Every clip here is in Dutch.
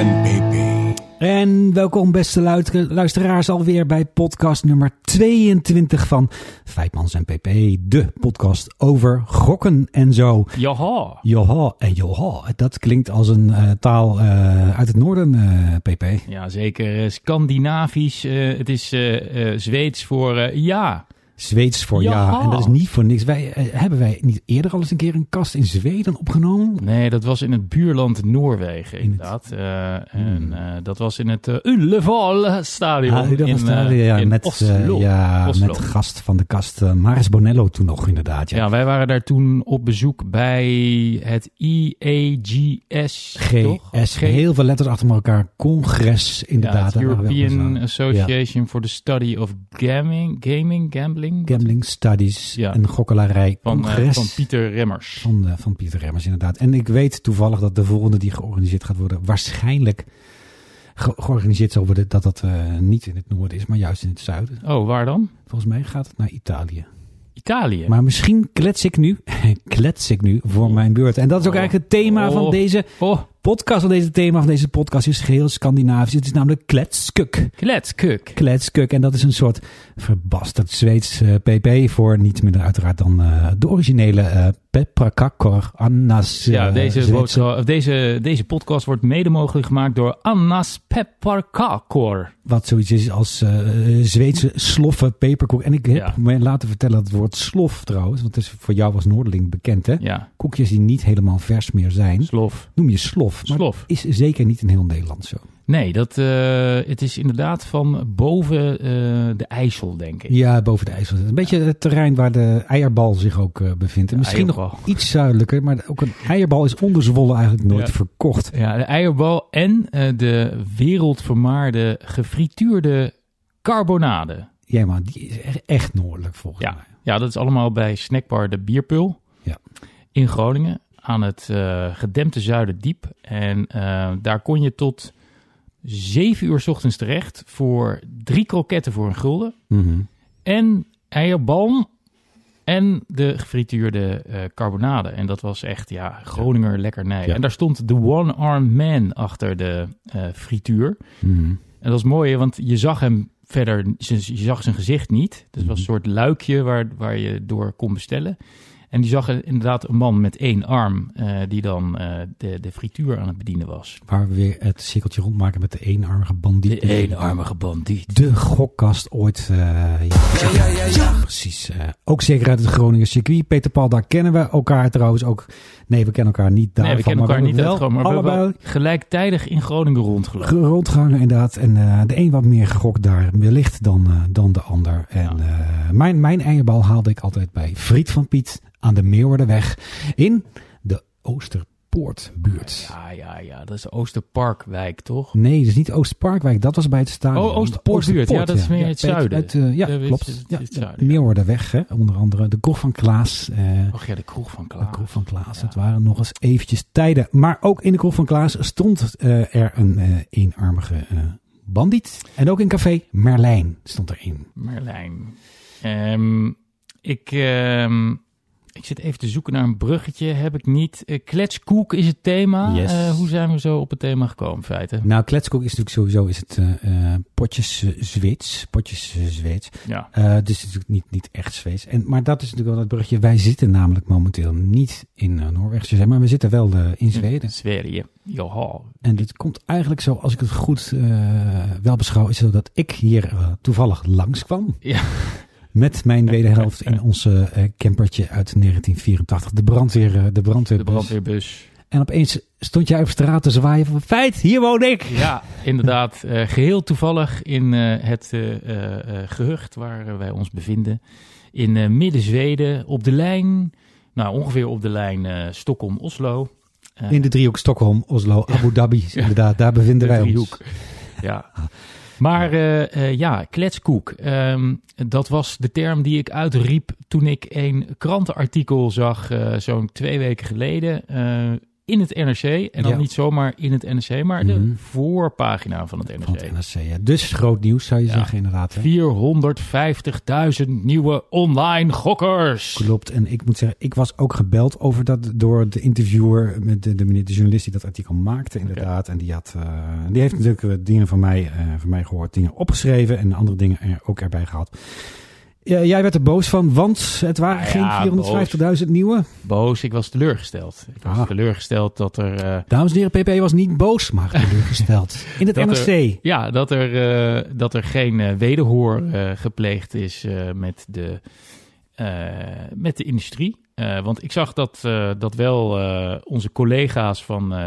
En. En welkom beste luisteraars alweer bij podcast nummer 22 van Feitmans en PP. De podcast over gokken en zo. Jaha. Joha en joha. Dat klinkt als een eh, taal eh, uit het noorden, eh, PP. Ja, zeker. eh, Scandinavisch. eh, het is eh, eh, Zweeds voor eh, ja. Zweeds voor ja. En dat is niet voor niks. Wij, eh, hebben wij niet eerder al eens een keer een kast in Zweden opgenomen? Nee, dat was in het buurland Noorwegen, In het- inderdaad. Eh, en eh, dat was in het uh, Ullevall stadion. Ah, in, ja, in met, Oslo. ja, Oslo. met gast van de kast Maris Bonello toen nog inderdaad. Ja. Ja, wij waren daar toen op bezoek bij het E IAGS. GS, G- heel veel letters achter elkaar. Congres, ja, inderdaad. ook European. Association for the Study of Gaming, Gaming Gambling. Gambling Studies, Ja. een gokkelarij Van, eh, congres van Pieter Remmers. van, eh, van Pieter Remmers, inderdaad. En ik weet toevallig dat de volgende die georganiseerd gaat worden, waarschijnlijk ge- georganiseerd zal worden, dat dat eh, niet in het noorden is, maar juist in het zuiden. Oh, waar dan? Volgens mij gaat het naar Italië. Italië. Maar misschien klets ik nu, klets ik nu voor mijn beurt. En dat is ook Oh. eigenlijk het thema van Oh. deze Oh, podcast. Van deze thema van deze podcast is geheel Scandinavisch. Het is namelijk kletskuk. kletskuk. Kletskuk. En dat is een soort verbasterd Zweeds eh, pp voor niets minder uiteraard dan eh, de originele Peprakakor Annas. eh, Ja, deze, of deze, deze podcast wordt mede mogelijk gemaakt door Annas Pepparkakor. Wat zoiets is als eh, Zweedse sloffen peperkoek. En ik heb Ja. me laten vertellen dat het woord slof trouwens, want het is voor jou als Noorderling bekend hè. Ja, Koekjes die niet helemaal vers meer zijn, slof. noem je slof. Maar Slof. is zeker niet in heel Nederland zo. Nee, dat, eh, het is inderdaad van boven eh, de IJssel, denk ik. Ja, boven de IJssel. Een beetje het terrein waar de eierbal zich ook eh, bevindt. En misschien nog iets zuidelijker, maar ook een eierbal is onderzwollen eigenlijk nooit Ja. verkocht. Ja, de eierbal en de wereldvermaarde gefrituurde carbonade. Ja, maar die is echt, noordelijk volgens Ja. mij. Ja, dat is allemaal bij snackbar De Bierpul Ja. in Groningen aan het gedempte Zuiderdiep. En daar kon je tot zeven uur 's ochtends terecht voor drie kroketten voor een gulden. Mhm. En eierbalm en de gefrituurde eh, carbonade. En dat was echt, ja, Groninger lekkernij. Ja. En daar stond de one-armed man achter de eh, frituur. Mhm. En dat was mooi, want je zag hem verder, je zag zijn gezicht niet. Dus het was een soort luikje waar, waar je door kon bestellen. En die zag er inderdaad een man met één arm, eh, die dan eh, de, de frituur aan het bedienen was. Waar we weer het cirkeltje rondmaken met de eenarmige bandiet. bandiet. De gokkast ooit. eh, ja, ja, precies. ook zeker uit het Groningen circuit. Peter Paul, daar kennen we elkaar trouwens ook. Nee, we kennen elkaar niet daarvan. Nee, we kennen maar elkaar niet wel uit Groningen, maar we allebei gelijktijdig in Groningen rondgelopen. rondgehangen inderdaad. En eh, de een wat meer gegokt daar wellicht dan, eh, dan de ander. En eh, mijn, mijn eierbal haalde ik altijd bij Friet van Piet aan de Meeuwerderweg in de Oosterpoortbuurt. Ja, ja, ja, dat is Oosterparkwijk, toch? Nee, dat is niet Oosterparkwijk. Dat was bij het stadion. Oh, Oosterpoortbuurt. Ja, dat is meer het zuiden. uit, ja, Ja, klopt. is- Ja, het zuiden, hè. onder andere de kroeg van Klaas. eh, Och ja, de kroeg van de Klaas. kroeg van Klaas. Ja. Het waren nog eens eventjes tijden. Maar ook in de kroeg van Klaas stond eh, er een eh, eenarmige eh, bandiet. En ook in café Merlijn stond erin. Merlijn. Ehm, ik, ehm, ik zit even te zoeken naar een bruggetje. Heb ik niet. Eh, kletskoek is het thema. Yes. Eh, hoe zijn we zo op het thema gekomen, feiten? Nou, kletskoek is natuurlijk sowieso is het eh, potjes Zweeds. Potjes Zweeds. Ja. Dus het is natuurlijk niet, niet echt Zweeds. En, maar dat is natuurlijk wel het bruggetje. Wij zitten namelijk momenteel niet in Noorwegen, maar we zitten wel in Zweden. Zweden. En dit komt eigenlijk zo, als ik het goed wel beschouw, is het dat ik hier toevallig langskwam. Ja. Met mijn wederhelft in onze uh, campertje uit 1984. De brandweer, uh, de brandweerbus. De brandweerbus. En opeens stond jij op straat te zwaaien van feit, hier woon ik. Ja, inderdaad. Uh, geheel toevallig in uh, het uh, gehucht waar wij ons bevinden. In midden-Zweden, op de lijn, nou ongeveer op de lijn Stockholm-Oslo. in de driehoek Stockholm, Oslo, Abu Dhabi. Ja. Inderdaad, daar bevinden de wij driehoek. ons. Ja. Maar eh, eh, ja, kletskoek. Ehm, dat was de term die ik uitriep toen ik een krantenartikel zag, eh, zo'n twee weken geleden. In het NRC. En dan Ja. niet zomaar in het NRC, maar de Mhm. voorpagina van het NRC. Van het NRC. Ja. Dus groot nieuws zou je Ja. zeggen inderdaad. hè? 450.000 nieuwe online gokkers. Klopt. En ik moet zeggen, ik was ook gebeld over dat door de interviewer, met de, de, meneer, de journalist die dat artikel maakte, inderdaad. En die, had, eh, die heeft natuurlijk eh, dingen van mij, eh, van mij gehoord, dingen opgeschreven en andere dingen er ook erbij gehad. Ja, jij werd er boos van, want het waren Ja, geen 450.000 nieuwe. Boos, ik was teleurgesteld. Ik was Ah. teleurgesteld dat er... eh, Dames en heren, PP was niet boos, maar teleurgesteld. In het NRC. Ja, dat er, eh, dat er geen eh, wederhoor gepleegd is met, de, met de industrie. Want ik zag dat, dat wel onze collega's van eh,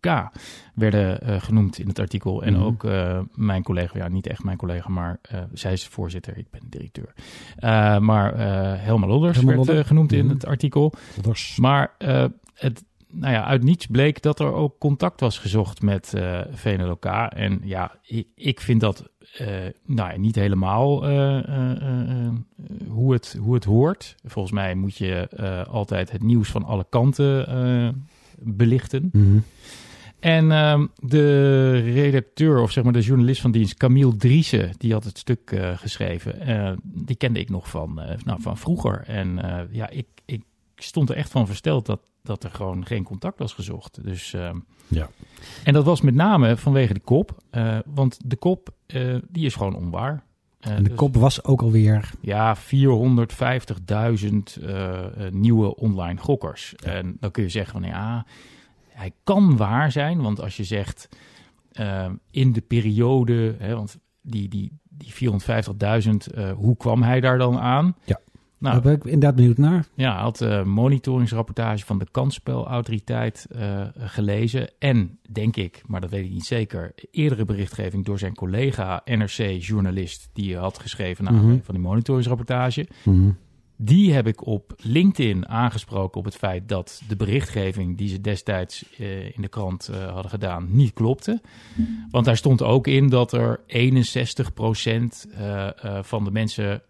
VNLOK werden eh, genoemd in het artikel. En Mhm. ook eh, mijn collega, ja niet echt mijn collega, maar eh, zij is voorzitter, ik ben directeur. Maar Helma Lodders Helma werd Lodder. genoemd in Mhm. het artikel. Maar het, nou ja, uit niets bleek dat er ook contact was gezocht met eh VNLK. En ja, ik, ik vind dat nou ja, niet helemaal hoe, het, hoe het hoort. Volgens mij moet je altijd het nieuws van alle kanten belichten. Mhm. En ehm, de redacteur, of zeg maar de journalist van dienst, Camille Driessen, die had het stuk eh, geschreven. Eh, die kende ik nog van, eh, nou, van vroeger. En ja, ik, ik stond er echt van versteld dat, dat er gewoon geen contact was gezocht. Dus, ehm, Ja. En dat was met name vanwege de kop. want de kop, die is gewoon onwaar. En de dus- kop was ook alweer ja, 450.000 eh, eh, nieuwe online gokkers. En dan kun je zeggen van ja, hij kan waar zijn. Want als je zegt eh, in de periode, hè, want die, die, die 450.000, eh, hoe kwam hij daar dan aan? Ja. Nou, Daar ben ik inderdaad benieuwd naar. ja, hij had een monitoringsrapportage van de kansspelautoriteit eh, gelezen. En, denk ik, maar dat weet ik niet zeker, eerdere berichtgeving door zijn collega NRC-journalist... die had geschreven naar Mhm. van die monitoringsrapportage. Mhm. Die heb ik op LinkedIn aangesproken op het feit dat de berichtgeving die ze destijds eh, in de krant eh, hadden gedaan niet klopte. Want daar stond ook in dat er 61% eh, van de mensen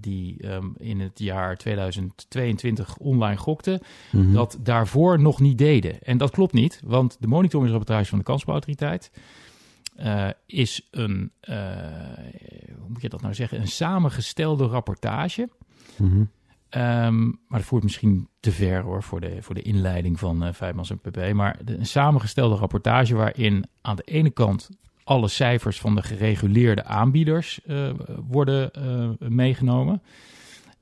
die ehm, in het jaar 2022 online gokten, Mhm. dat daarvoor nog niet deden. En dat klopt niet, want de monitoringsrapportage van de kansspelautoriteit eh, is een, hoe moet je dat nou zeggen, een samengestelde rapportage. Mhm. Ehm, maar dat voert misschien te ver hoor voor de, voor de inleiding van eh Vijfmans en PP. Maar de, een samengestelde rapportage waarin aan de ene kant alle cijfers van de gereguleerde aanbieders eh, worden eh, meegenomen.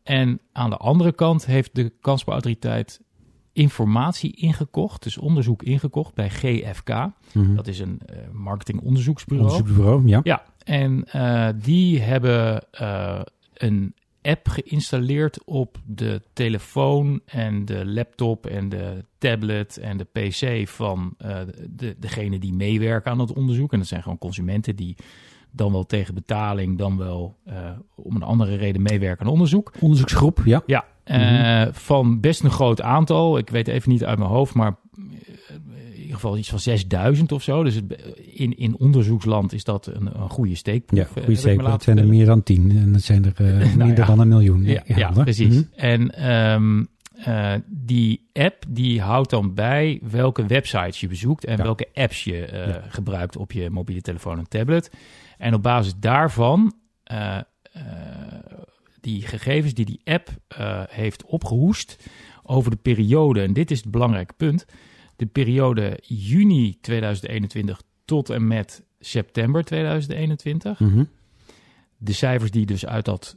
En aan de andere kant heeft de kansspelautoriteit informatie ingekocht, dus onderzoek ingekocht bij GFK. Mhm. Dat is een marketingonderzoeksbureau. Onderzoeksbureau, ja. Ja, en die hebben een app geïnstalleerd op de telefoon en de laptop en de tablet en de PC van eh, de, degene die meewerken aan het onderzoek. En dat zijn gewoon consumenten die dan wel tegen betaling, dan wel eh, om een andere reden meewerken aan onderzoek. Onderzoeksgroep, ja. Ja, eh, van best een groot aantal. Ik weet even niet uit mijn hoofd, maar ieder geval iets van 6000 of zo. Dus het, in, in onderzoeksland is dat een, een goede steekproef. Ja, eh, goede ik me steek. laten Het zijn er meer dan tien. En dat zijn er eh, Nou minder ja. dan een miljoen. Ja, precies. Mhm. En ehm, eh, die app die houdt dan bij welke websites je bezoekt en welke apps je gebruikt op je mobiele telefoon en tablet. En op basis daarvan, die gegevens die die app heeft opgehoest over de periode, en dit is het belangrijke punt, de periode juni 2021 tot en met september 2021 Mhm. de cijfers die dus uit dat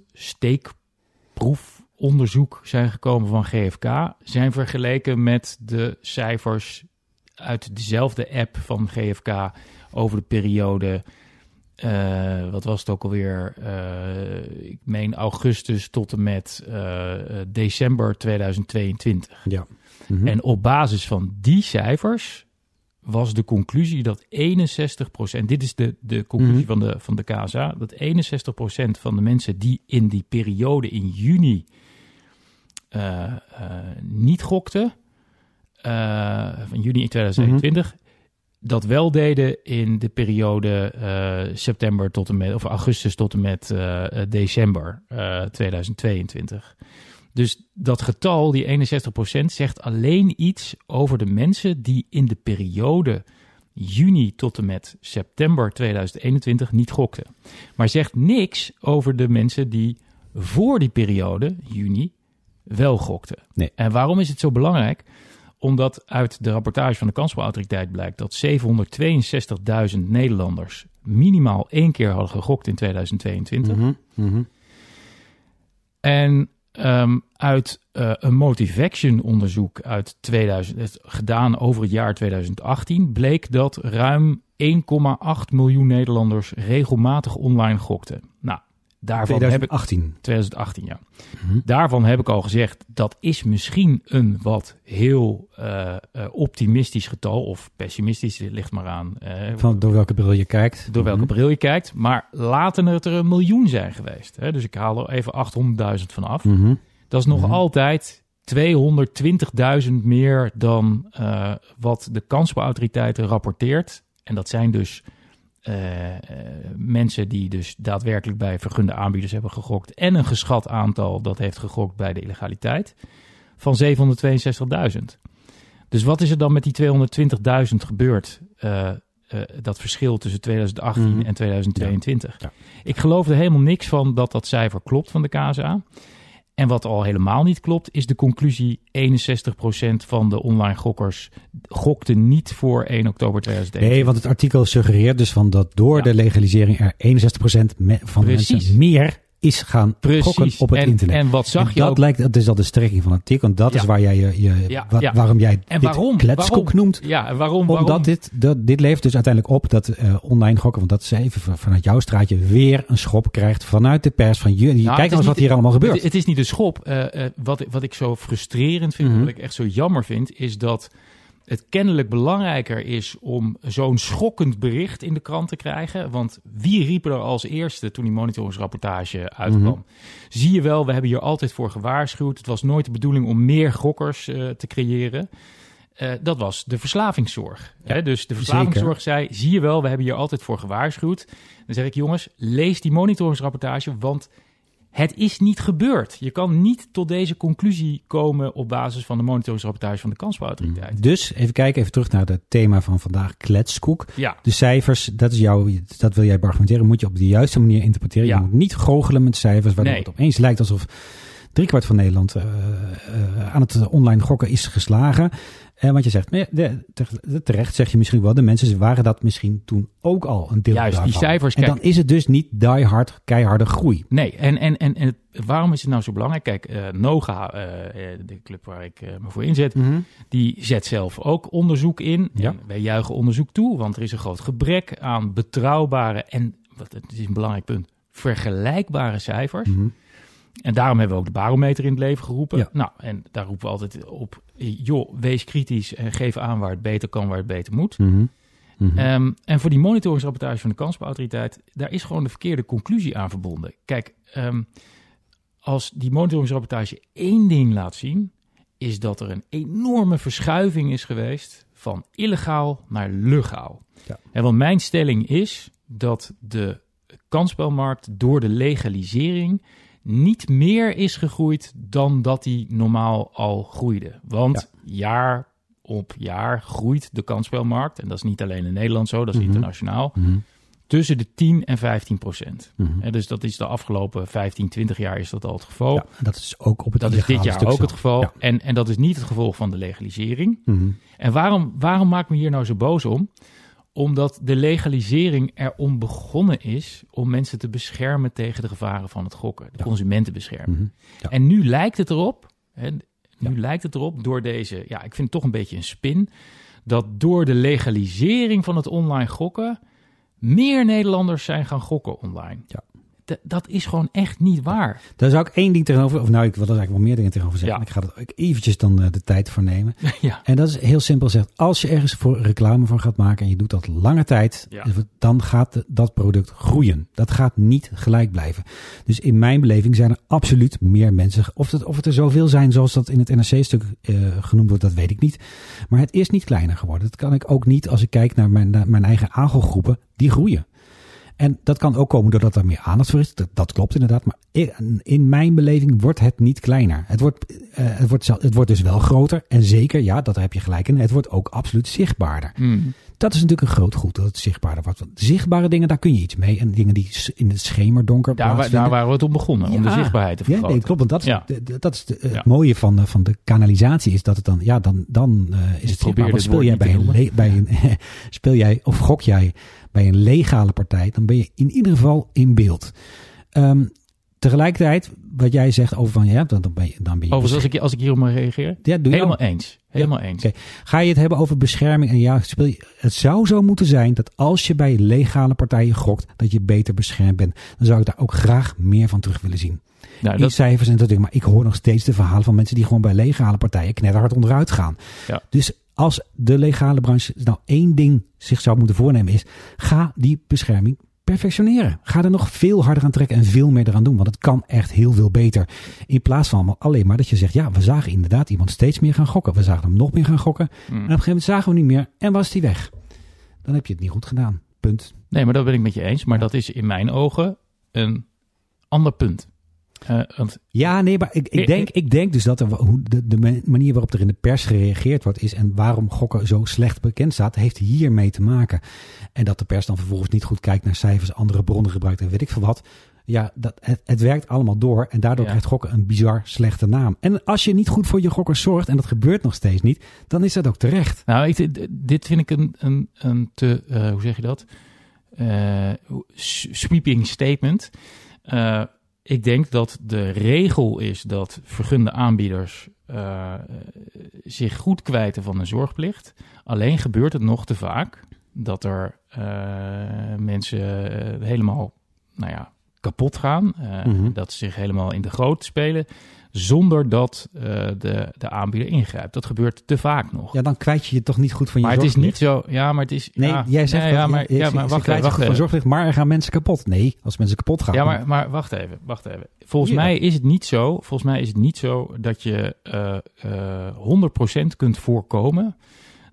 steekproefonderzoek zijn gekomen van GFK, zijn vergeleken met de cijfers uit dezelfde app van GFK over de periode. eh, wat was het ook alweer? eh, ik meen augustus tot en met eh, december 2022. Ja. Mhm. En op basis van die cijfers was de conclusie dat 61%, dit is de, de conclusie Mhm. van, de, van de KSA, dat 61% van de mensen die in die periode in juni eh, eh, niet gokten, eh, van juni 2021, dat wel deden in de periode uh, september tot en met, of augustus tot en met uh, december 2022. Dus dat getal, die 61%, zegt alleen iets over de mensen die in de periode juni tot en met september 2021 niet gokten. Maar zegt niks over de mensen die voor die periode, juni, wel gokten. Nee. En waarom is het zo belangrijk? Omdat uit de rapportage van de Kansspelautoriteit blijkt dat 762.000 Nederlanders minimaal één keer hadden gegokt in 2022. Mm -hmm. En um, uit uh, een Motivation onderzoek uit 2000, gedaan over het jaar 2018 bleek dat ruim 1,8 miljoen Nederlanders regelmatig online gokten. Nou, daarvan 2018. Heb ik, 2018, ja. Mm -hmm. Daarvan heb ik al gezegd, dat is misschien een wat heel uh, uh, optimistisch getal. Of pessimistisch, dit ligt maar aan. Uh, Van door welke bril je kijkt. Door welke mm -hmm. bril je kijkt. Maar laten het er een miljoen zijn geweest. Hè? Dus ik haal er even 800.000 van af. Mm -hmm. Dat is nog altijd 220.000 meer dan wat de kansspelautoriteiten rapporteert. En dat zijn dus mensen die dus daadwerkelijk bij vergunde aanbieders hebben gegokt. En een geschat aantal dat heeft gegokt bij de illegaliteit. Van 762.000. Dus wat is er dan met die 220.000 gebeurd? Uh, dat verschil tussen 2018 mm -hmm. en 2022. Ja. Ja. Ik geloof er helemaal niks van dat dat cijfer klopt van de KSA. En wat al helemaal niet klopt, is de conclusie: 61% van de online gokkers gokte niet voor 1 oktober 2021. Nee, want het artikel suggereert dus van dat door ja. de legalisering er 61% van de mensen meer is gaan gokken op het en, internet. En wat zag en je dat ook? lijkt, dat is al de strekking van het artikel. En dat Ja. is waar jij je, je Ja, wa- ja. waarom jij En dit waarom? kletskoek Waarom? noemt. Ja, waarom? waarom? Omdat dit, dat, dit levert dus uiteindelijk op dat eh, online gokken, want dat is even van- vanuit jouw straatje, weer een schop krijgt vanuit de pers van jullie. Nou, Kijk eens wat niet- hier allemaal gebeurt. Het, het is niet de schop. Eh, eh, wat, wat ik zo frustrerend vind, Mhm. wat ik echt zo jammer vind, is dat het kennelijk belangrijker is om zo'n schokkend bericht in de krant te krijgen. Want wie riep er als eerste toen die monitoringsrapportage uitkwam? Mhm. Zie je wel, we hebben hier altijd voor gewaarschuwd. Het was nooit de bedoeling om meer gokkers eh, te creëren. Eh, dat was de verslavingszorg. Ja, Hè? Dus de verslavingszorg zei, zie je wel, we hebben hier altijd voor gewaarschuwd. Dan zeg ik, jongens, lees die monitoringsrapportage, want het is niet gebeurd. Je kan niet tot deze conclusie komen op basis van de monitoringsrapportage van de kansspelautoriteit. Dus even kijken, even terug naar het thema van vandaag, kletskoek. Ja, De cijfers, dat, is jouw, dat wil jij argumenteren, moet je op de juiste manier interpreteren. Ja. Je moet niet goochelen met cijfers, waardoor Nee. het opeens lijkt alsof driekwart van Nederland eh, eh, aan het online gokken is geslagen. Eh, want je zegt, te- terecht zeg je misschien wel, de mensen waren dat misschien toen ook al een deel Juist, die cijfers, En kijk- dan is het dus niet die hard, keiharde groei. nee. En, en, en, en waarom is het nou zo belangrijk? Kijk, eh, NOGA, eh, eh, de club waar ik me voor inzet, die zet zelf ook onderzoek in. Ja. En wij juichen onderzoek toe, want er is een groot gebrek aan betrouwbare en, wat het is een belangrijk punt, vergelijkbare cijfers. Mhm. En daarom hebben we ook de barometer in het leven geroepen. Ja. Nou, en daar roepen we altijd op, joh, wees kritisch en geef aan waar het beter kan, waar het beter moet. Mhm. Mhm. Ehm, en voor die monitoringsrapportage van de kansspelautoriteit, daar is gewoon de verkeerde conclusie aan verbonden. Kijk, ehm, als die monitoringsrapportage één ding laat zien, is dat er een enorme verschuiving is geweest van illegaal naar legaal. Ja. En want mijn stelling is dat de kansspelmarkt door de legalisering niet meer is gegroeid dan dat die normaal al groeide. Want jaar op jaar groeit de kansspelmarkt, en dat is niet alleen in Nederland zo, dat is Mhm. internationaal, Mhm. tussen de 10 en 15 procent. Mhm. Dus dat is de afgelopen 15, 20 jaar is dat al het geval. Ja, dat is ook op het Dat is dit jaar ook het geval. Ja. En, en dat is niet het gevolg van de legalisering. En waarom, waarom maak ik me hier nou zo boos om? Omdat de legalisering erom begonnen is om mensen te beschermen tegen de gevaren van het gokken. De Ja. consumenten beschermen. Mhm. Ja. En nu lijkt het erop, hè, nu Ja. lijkt het erop door deze, ja, ik vind het toch een beetje een spin, dat door de legalisering van het online gokken meer Nederlanders zijn gaan gokken online. Ja. Dat is gewoon echt niet waar. Daar zou ik één ding tegenover, of nou, ik wil er eigenlijk wel meer dingen tegenover zeggen. Ja. Ik ga er ook eventjes dan eh, de tijd voor nemen. ja. En dat is heel simpel gezegd. Als je ergens voor reclame van gaat maken en je doet dat lange tijd, Ja. dan gaat dat product groeien. Dat gaat niet gelijk blijven. Dus in mijn beleving zijn er absoluut meer mensen. Of het, of het er zoveel zijn zoals dat in het NRC-stuk eh, genoemd wordt, dat weet ik niet. Maar het is niet kleiner geworden. Dat kan ik ook niet als ik kijk naar mijn, naar mijn eigen aangelgroepen. Die groeien. En dat kan ook komen doordat er meer aandacht voor is. Dat, dat klopt inderdaad. Maar in, in mijn beleving wordt het niet kleiner. Het wordt, eh, het, wordt, het wordt dus wel groter. En zeker, ja, dat heb je gelijk in. Het wordt ook absoluut zichtbaarder. Mm. Dat is natuurlijk een groot goed dat het zichtbaarder wordt. Want zichtbare dingen, daar kun je iets mee. En dingen die in het schemerdonker Daar, plaatsvinden. daar waren we het om begonnen, om de Ja. zichtbaarheid te Ja, vergroten. nee, klopt. Want dat is, Ja. dat is de- het Ja. mooie van, de- van de kanalisatie. Is dat het dan, ja, dan, dan eh, is het zichtbaar. Want speel jij een, bij een speel jij of gok jij bij een legale partij, dan ben je in ieder geval in beeld. Ehm, tegelijkertijd, wat jij zegt over van ja, dan, dan ben je, dan ben je Overigens, als ik, als ik hierop mag reageren, ja, doe je helemaal eens. Helemaal eens. Ga je het hebben over bescherming? En ja, speel je, het zou zo moeten zijn dat als je bij legale partijen gokt, dat je beter beschermd bent. Dan zou ik daar ook graag meer van terug willen zien. Nou, cijfers en dat ding. Maar ik hoor nog steeds de verhalen van mensen die gewoon bij legale partijen knetterhard onderuit gaan. Ja. Dus als de legale branche nou één ding zich zou moeten voornemen is, ga die bescherming perfectioneren. Ga er nog veel harder aan trekken en veel meer eraan doen. Want het kan echt heel veel beter. In plaats van alleen maar dat je zegt, ja, we zagen inderdaad iemand steeds meer gaan gokken. We zagen hem nog meer gaan gokken. En op een gegeven moment zagen we hem niet meer en was die weg. Dan heb je het niet goed gedaan. Punt. Nee, maar dat ben ik met je eens. Maar dat is in mijn ogen een ander punt. Eh, want Ja, nee, maar ik, denk, ik denk dus dat er, hoe de, de ma- manier waarop er in de pers gereageerd wordt is en waarom gokken zo slecht bekend staat, heeft hiermee te maken. En dat de pers dan vervolgens niet goed kijkt naar cijfers, andere bronnen gebruikt en weet ik veel wat. Ja, dat, het, het werkt allemaal door en daardoor Ja. krijgt gokken een bizar slechte naam. En als je niet goed voor je gokkers zorgt, en dat gebeurt nog steeds niet, dan is dat ook terecht. Nou, ik, dit vind ik een, een, een te, eh, hoe zeg je dat? Eh, sweeping statement. Eh, ik denk dat de regel is dat vergunde aanbieders eh, zich goed kwijten van de zorgplicht. Alleen gebeurt het nog te vaak dat er eh, mensen eh, helemaal, nou ja, kapot gaan. Mhm. Dat ze zich helemaal in de goot spelen. Zonder dat eh, de, de aanbieder ingrijpt. Dat gebeurt te vaak nog. Ja, dan kwijt je je toch niet goed van je maar het is niet zo. Ja, maar het is. Nee, ja, jij zegt ja, dat, ja, maar, ja, maar wacht even. Wacht van even. maar er gaan mensen kapot. Nee, als mensen kapot gaan. Ja, dan- maar, maar wacht even. Wacht even. Volgens Ja. mij is het niet zo. Volgens mij is het niet zo dat je eh eh 100% kunt voorkomen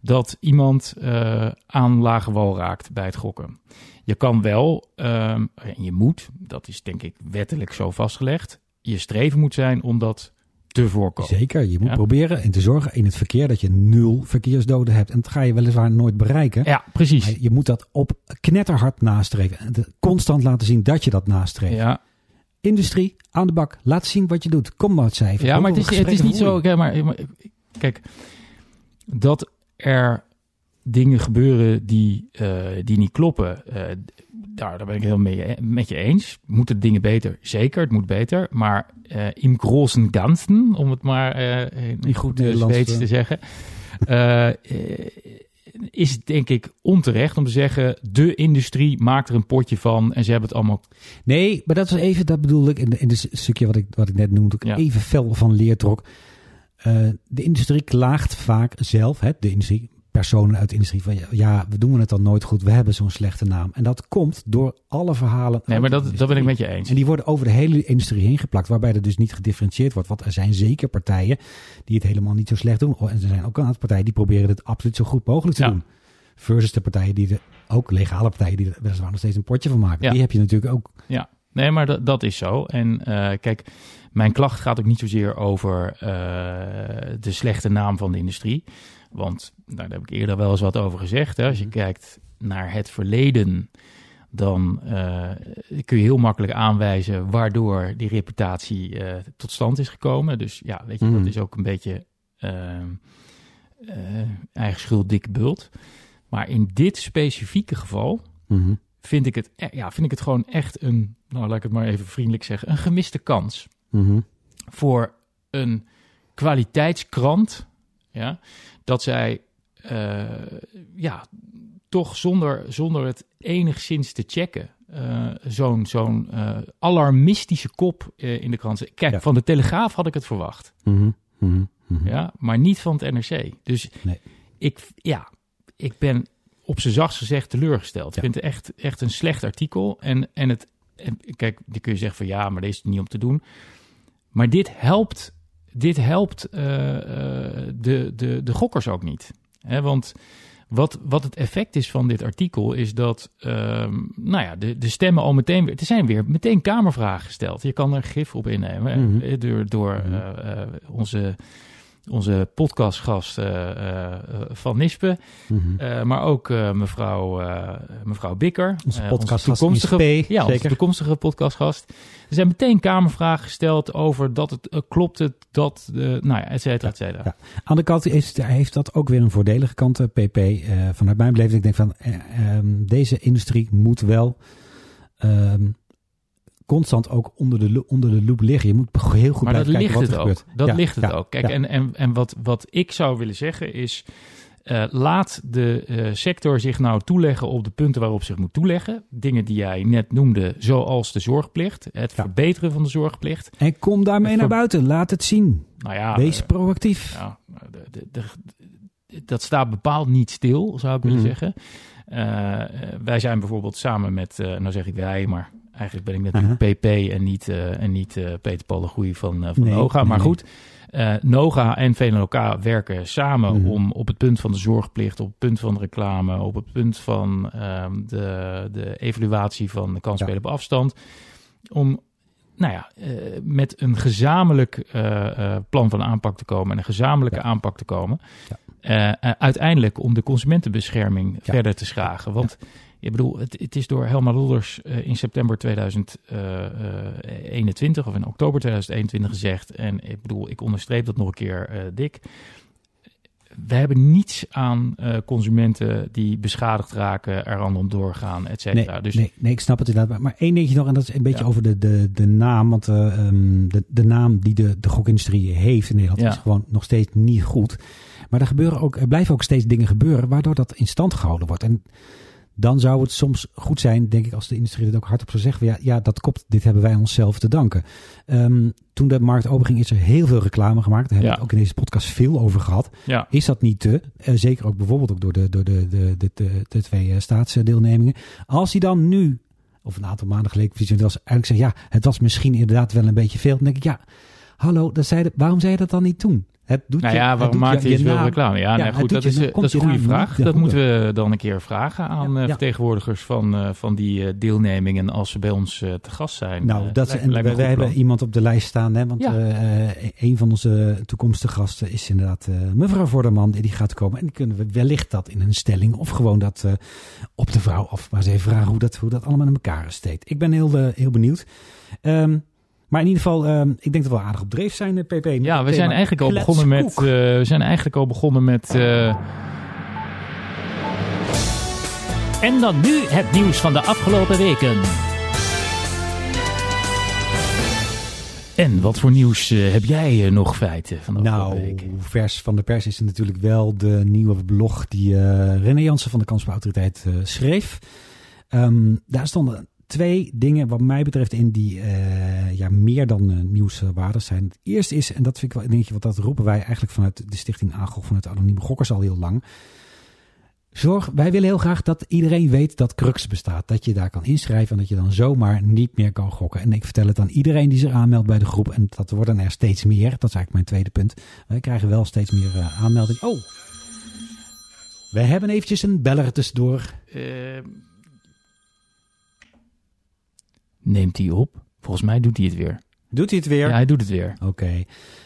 dat iemand eh, aan lage wal raakt bij het gokken. Je kan wel, ehm, en je moet, dat is denk ik wettelijk zo vastgelegd, je streven moet zijn om dat te voorkomen. Zeker, je moet Ja. proberen en te zorgen in het verkeer dat je nul verkeersdoden hebt. En dat ga je weliswaar nooit bereiken. Ja, precies. Maar je moet dat op knetterhard nastreven. En constant laten zien dat je dat nastreeft. Ja, Industrie, aan de bak. Laat zien wat je doet. Kom maar het cijfer. Ja, maar het is, het is niet zo. maar- kijk, dat er dingen gebeuren die, eh, die niet kloppen, eh, daar, daar ben ik heel mee, met je eens. Moeten dingen beter? Zeker, het moet beter. Maar eh im großen Ganzen, om het maar eh, in goed eh, Zweeds eh. te zeggen, eh, eh, is het denk ik onterecht om te zeggen, de industrie maakt er een potje van en ze hebben het allemaal? Nee, maar dat was even, dat bedoelde ik in, in het stukje wat ik, wat ik net noemde. Ik Ja. even fel van leer trok. Eh, de industrie klaagt vaak zelf, hè, de industrie, personen uit de industrie, van ja, we doen het dan nooit goed, we hebben zo'n slechte naam. En dat komt door alle verhalen. Nee, maar dat, dat ben ik met je eens. En die worden over de hele industrie heen geplakt, waarbij er dus niet gedifferentieerd wordt. Want er zijn zeker partijen die het helemaal niet zo slecht doen. Oh, En er zijn ook een aantal partijen die proberen het absoluut zo goed mogelijk te Ja. doen. Versus de partijen die er, ook legale partijen die er weliswaar nog steeds een potje van maken. Ja. Die heb je natuurlijk ook. Ja, nee, maar dat, dat is zo. En eh, kijk, mijn klacht gaat ook niet zozeer over eh, de slechte naam van de industrie. Want nou, daar heb ik eerder wel eens wat over gezegd. Hè. Als je Mhm. kijkt naar het verleden, dan eh, kun je heel makkelijk aanwijzen waardoor die reputatie eh, tot stand is gekomen. Dus ja, weet je, Mhm. dat is ook een beetje eh, eh, eigen schuld, dikke bult. Maar in dit specifieke geval vind ik het, e- ja, vind ik het gewoon echt een, nou laat ik het maar even vriendelijk zeggen, een gemiste kans Mhm. voor een kwaliteitskrant. Ja, dat zij eh, ja, toch zonder, zonder het enigszins te checken eh, zo'n zo'n eh, alarmistische kop in de krant. Kijk, Ja. van de Telegraaf had ik het verwacht. Mhm, mhm, mhm. Ja, maar niet van het NRC. Dus Nee. ik, ja, ik ben op zijn zachtst gezegd teleurgesteld. Ja. Ik vind het echt, echt een slecht artikel. En, en het, en kijk, die kun je zeggen van ja, maar deze is niet om te doen. Maar dit helpt, dit helpt eh, eh, de, de, de gokkers ook niet. Hè, want wat, wat het effect is van dit artikel is dat ehm, nou ja, de, de stemmen al meteen weer. Er zijn weer meteen kamervragen gesteld. Je kan er gif op innemen. Mhm. Door, door Mhm. eh, onze, onze podcastgast eh, eh, Van Nispen. Mhm. Eh, maar ook mevrouw, mevrouw Bikker. Onze podcastgast toekomstige, ja, onze toekomstige podcastgast. Er zijn meteen kamervragen gesteld over dat het klopt het dat, nou ja, et cetera, et cetera. Ja. Aan de kant is, heeft dat ook weer een voordelige kant, PP. Vanuit mijn beleving, ik denk van, eh, ehm, deze industrie moet wel ehm, constant ook onder de, onder de loep liggen. Je moet heel goed maar dat blijven ligt kijken het wat er ook. gebeurt. Dat Ja, ligt het ja, ook. Kijk, ja. en, en, en wat, wat ik zou willen zeggen is... eh, laat de eh, sector zich nou toeleggen op de punten waarop zich moet toeleggen. Dingen die jij net noemde, zoals de zorgplicht. Het Ja. verbeteren van de zorgplicht. En kom daarmee naar buiten. Laat het zien. Nou ja, Wees eh, proactief. Ja, de, de, de- dat staat bepaald niet stil, zou ik willen Mhm. zeggen. Wij zijn bijvoorbeeld samen met, nou zeg ik wij, maar eigenlijk ben ik natuurlijk PP en niet, eh, en niet eh, Peter Paul de Goeie van, eh, van Nee, Noga. maar nee. goed, Noga en VNLK werken samen Mhm. om op het punt van de zorgplicht, op het punt van de reclame, op het punt van ehm, de, de evaluatie van de kansspelen op afstand, om nou ja, met een gezamenlijk plan van aanpak te komen en een gezamenlijke Ja. aanpak te komen. Ja. Uiteindelijk om de consumentenbescherming Ja. verder te schragen. Want ik bedoel, het, het is door Helma Lodders eh, in september 2021 of in oktober 2021 gezegd. En ik bedoel, ik onderstreep dat nog een keer eh, dik. We hebben niets aan eh, consumenten die beschadigd raken, er aan doorgaan, et Nee, cetera. dus nee, nee, ik snap het inderdaad. Maar, maar één dingetje nog, en dat is een beetje Ja. over de, de, de naam. Want eh, ehm, de, de naam die de, de gokindustrie heeft in Nederland Ja. is gewoon nog steeds niet goed. Maar er, gebeuren ook, er blijven ook steeds dingen gebeuren waardoor dat in stand gehouden wordt. En dan zou het soms goed zijn, denk ik, als de industrie dit ook hardop zou zeggen. Ja, ja dat klopt, dit hebben wij onszelf te danken. Ehm, toen de markt openging is er heel veel reclame gemaakt. Daar hebben we Ja. ook in deze podcast veel over gehad. ja, Is dat niet te? Eh, zeker ook bijvoorbeeld ook door de, door de, de, de, de, de twee eh, staatsdeelnemingen. Als hij dan nu, of een aantal maanden geleden, precies, was eigenlijk zeggen, ja, het was misschien inderdaad wel een beetje veel. Dan denk ik, ja, hallo, dat zei de, waarom zei je dat dan niet toen? Het doet Nou ja, waarom maakt hij naam- reclame? Ja, Ja, nee, het goed, doet dat je- is, eh, dat is een goede vraag. Dat moeten we dan een keer vragen aan eh, Ja. vertegenwoordigers van, eh, van die eh, deelnemingen als ze bij ons eh, te gast zijn. Nou, Eh, dat lijkt- en lijkt goed hebben iemand op de lijst staan. Hè, want eh, eh, een van onze toekomstige gasten is inderdaad eh, mevrouw Vorderman. Die gaat komen. En die kunnen we wellicht dat in een stelling of gewoon dat eh, op de vrouw af. Maar ze even vragen hoe dat, hoe dat allemaal in elkaar steekt. Ik ben heel, eh, heel benieuwd. Ehm, maar in ieder geval, ehm, ik denk dat we wel aardig op dreef zijn, eh, PP. met Ja, het we zijn eigenlijk al begonnen met. kletskoek. eh, we zijn eigenlijk al begonnen met. eh, En dan nu het nieuws van de afgelopen weken. en wat voor nieuws eh, heb jij eh, nog feiten van de afgelopen Nou, vers van de pers is natuurlijk wel de nieuwe blog die eh René Jansen van de Kansspelautoriteit eh schreef. Ehm, daar stonden twee dingen wat mij betreft in die eh, ja, meer dan eh, nieuwswaardig zijn. Het eerste is, en dat vind ik wel een dingetje, want dat roepen wij eigenlijk vanuit de stichting Agel, vanuit anonieme gokkers al heel lang. Zorg, wij willen heel graag dat iedereen weet dat Crux bestaat. Dat je daar kan inschrijven en dat je dan zomaar niet meer kan gokken. En ik vertel het aan iedereen die zich aanmeldt bij de groep. En dat worden er steeds meer. Dat is eigenlijk mijn tweede punt. Wij krijgen wel steeds meer eh, aanmeldingen. Oh, we hebben eventjes een beller tussendoor. Neemt hij op? Volgens mij doet hij het weer. Doet hij het weer? Ja, hij doet het weer. Oké.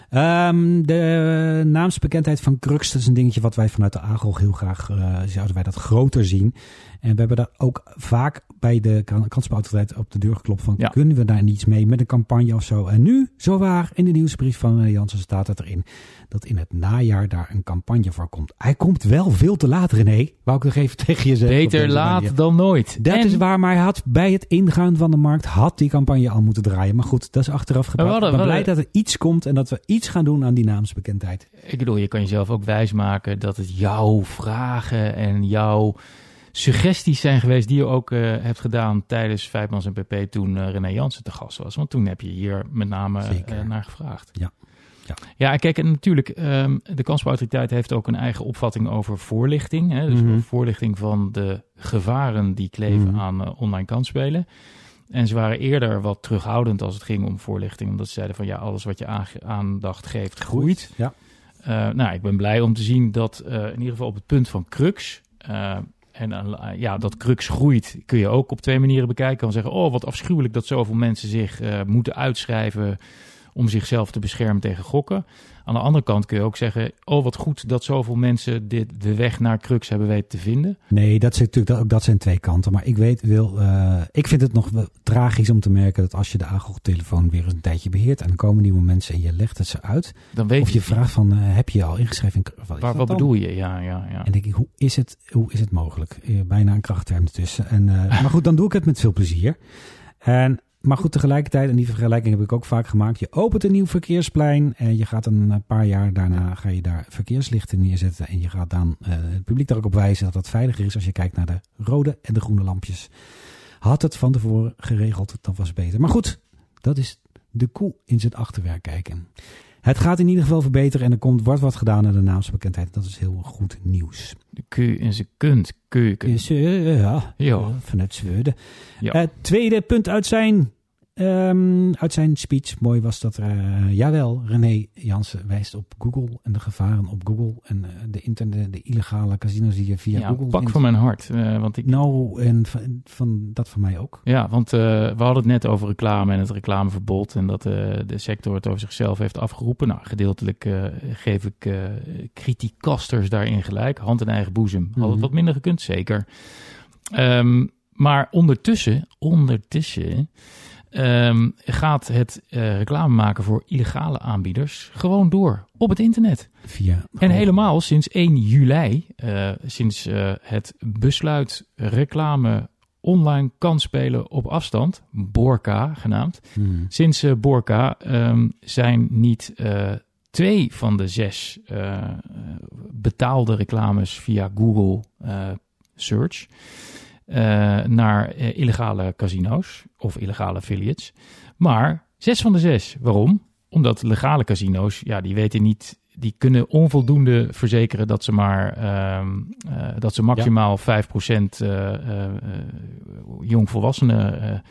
Ehm, de naamsbekendheid van Crux, dat is een dingetje wat wij vanuit de AGOG heel graag eh, zouden wij dat groter zien. En we hebben daar ook vaak bij de kan- kansspelautoriteit op de deur geklopt van, Ja. kunnen we daar niets mee met een campagne of zo? En nu, zowaar, in de nieuwsbrief van meneer Jansen staat het erin, dat in het najaar daar een campagne voor komt. Hij komt wel veel te laat, René. Wou ik nog even tegen je zeggen. Beter laat manier. dan nooit. Dat En is waar, maar hij had bij het ingaan van de markt had die campagne al moeten draaien. Maar goed, dat is achteraf hadden- ik ben blij dat er iets komt en dat we iets gaan doen aan die naamsbekendheid. Ik bedoel, je kan jezelf ook wijsmaken dat het jouw vragen en jouw suggesties zijn geweest die je ook uh, hebt gedaan tijdens Vijfmans en PP toen uh, René Jansen te gast was. Want toen heb je hier met name uh, naar gevraagd. Ja. Ja. ja, kijk, en natuurlijk, um, de kansspelautoriteit heeft ook een eigen opvatting over voorlichting. Hè? Dus Mhm. voorlichting van de gevaren die kleven Mhm. aan online kansspelen. En ze waren eerder wat terughoudend als het ging om voorlichting. Omdat ze zeiden van ja, alles wat je aandacht geeft, groeit. Ja. Nou, ik ben blij om te zien dat in ieder geval op het punt van crux. Uh, en uh, ja, dat crux groeit kun je ook op twee manieren bekijken. Kan zeggen, oh wat afschuwelijk dat zoveel mensen zich uh, moeten uitschrijven om zichzelf te beschermen tegen gokken. Aan de andere kant kun je ook zeggen, oh wat goed dat zoveel mensen dit, de weg naar crux hebben weten te vinden. Nee, dat, is natuurlijk, ook dat zijn twee kanten. Maar ik weet wel, uh, ik vind het nog wel tragisch om te merken dat als je de Agro-telefoon weer eens een tijdje beheert en dan komen nieuwe mensen en je legt het ze uit. Dan weet of je vraagt van, uh, heb je al ingeschreven? In, wat, Waar, wat bedoel je? Ja, ja, ja. En denk ik, hoe is het, hoe is het mogelijk? Uh, bijna een krachtterm ertussen. En, maar goed, dan doe ik het met veel plezier. En maar goed, tegelijkertijd, en die vergelijking heb ik ook vaak gemaakt. Je opent een nieuw verkeersplein en je gaat een paar jaar daarna ga je daar verkeerslichten neerzetten. En je gaat dan uh, het publiek daar ook op wijzen dat dat veiliger is als je kijkt naar de rode en de groene lampjes. Had het van tevoren geregeld, dan was het beter. Maar goed, dat is de koe in zijn achterwerk kijken. Het gaat in ieder geval verbeteren en er komt, wordt wat gedaan aan de naamsbekendheid. Dat is heel goed nieuws. De Q in zijn kunt, keuken. Is, uh, ja, ja. vanuit Zweden. Ja. Het tweede punt uit zijn, um, uit zijn speech, mooi was dat, uh, jawel, René Jansen wijst op Google en de gevaren op Google en uh, de internet, de illegale casinos die je via ja, Google... pak van mijn hart. Uh, want ik... Nou, en van, van, dat van mij ook. Ja, want we hadden het net over reclame en het reclameverbod en dat de sector het over zichzelf heeft afgeroepen. Nou, gedeeltelijk geef ik criticasters daarin gelijk. Hand in eigen boezem. Mm -hmm. Had het wat minder gekund, zeker. Um, maar ondertussen, ondertussen um, gaat het uh, reclame maken voor illegale aanbieders gewoon door op het internet. Via en helemaal sinds 1 juli, uh, sinds uh, het besluit reclame online kan spelen op afstand, Borka genaamd. Hmm. Sinds Borka um, zijn niet twee van de zes betaalde reclames via Google Search naar illegale casino's of illegale affiliates, maar zes van de zes. Waarom? Omdat legale casino's, ja, die weten niet die kunnen onvoldoende verzekeren dat ze maar uh, uh, dat ze maximaal ja. 5% uh, jongvolwassenen,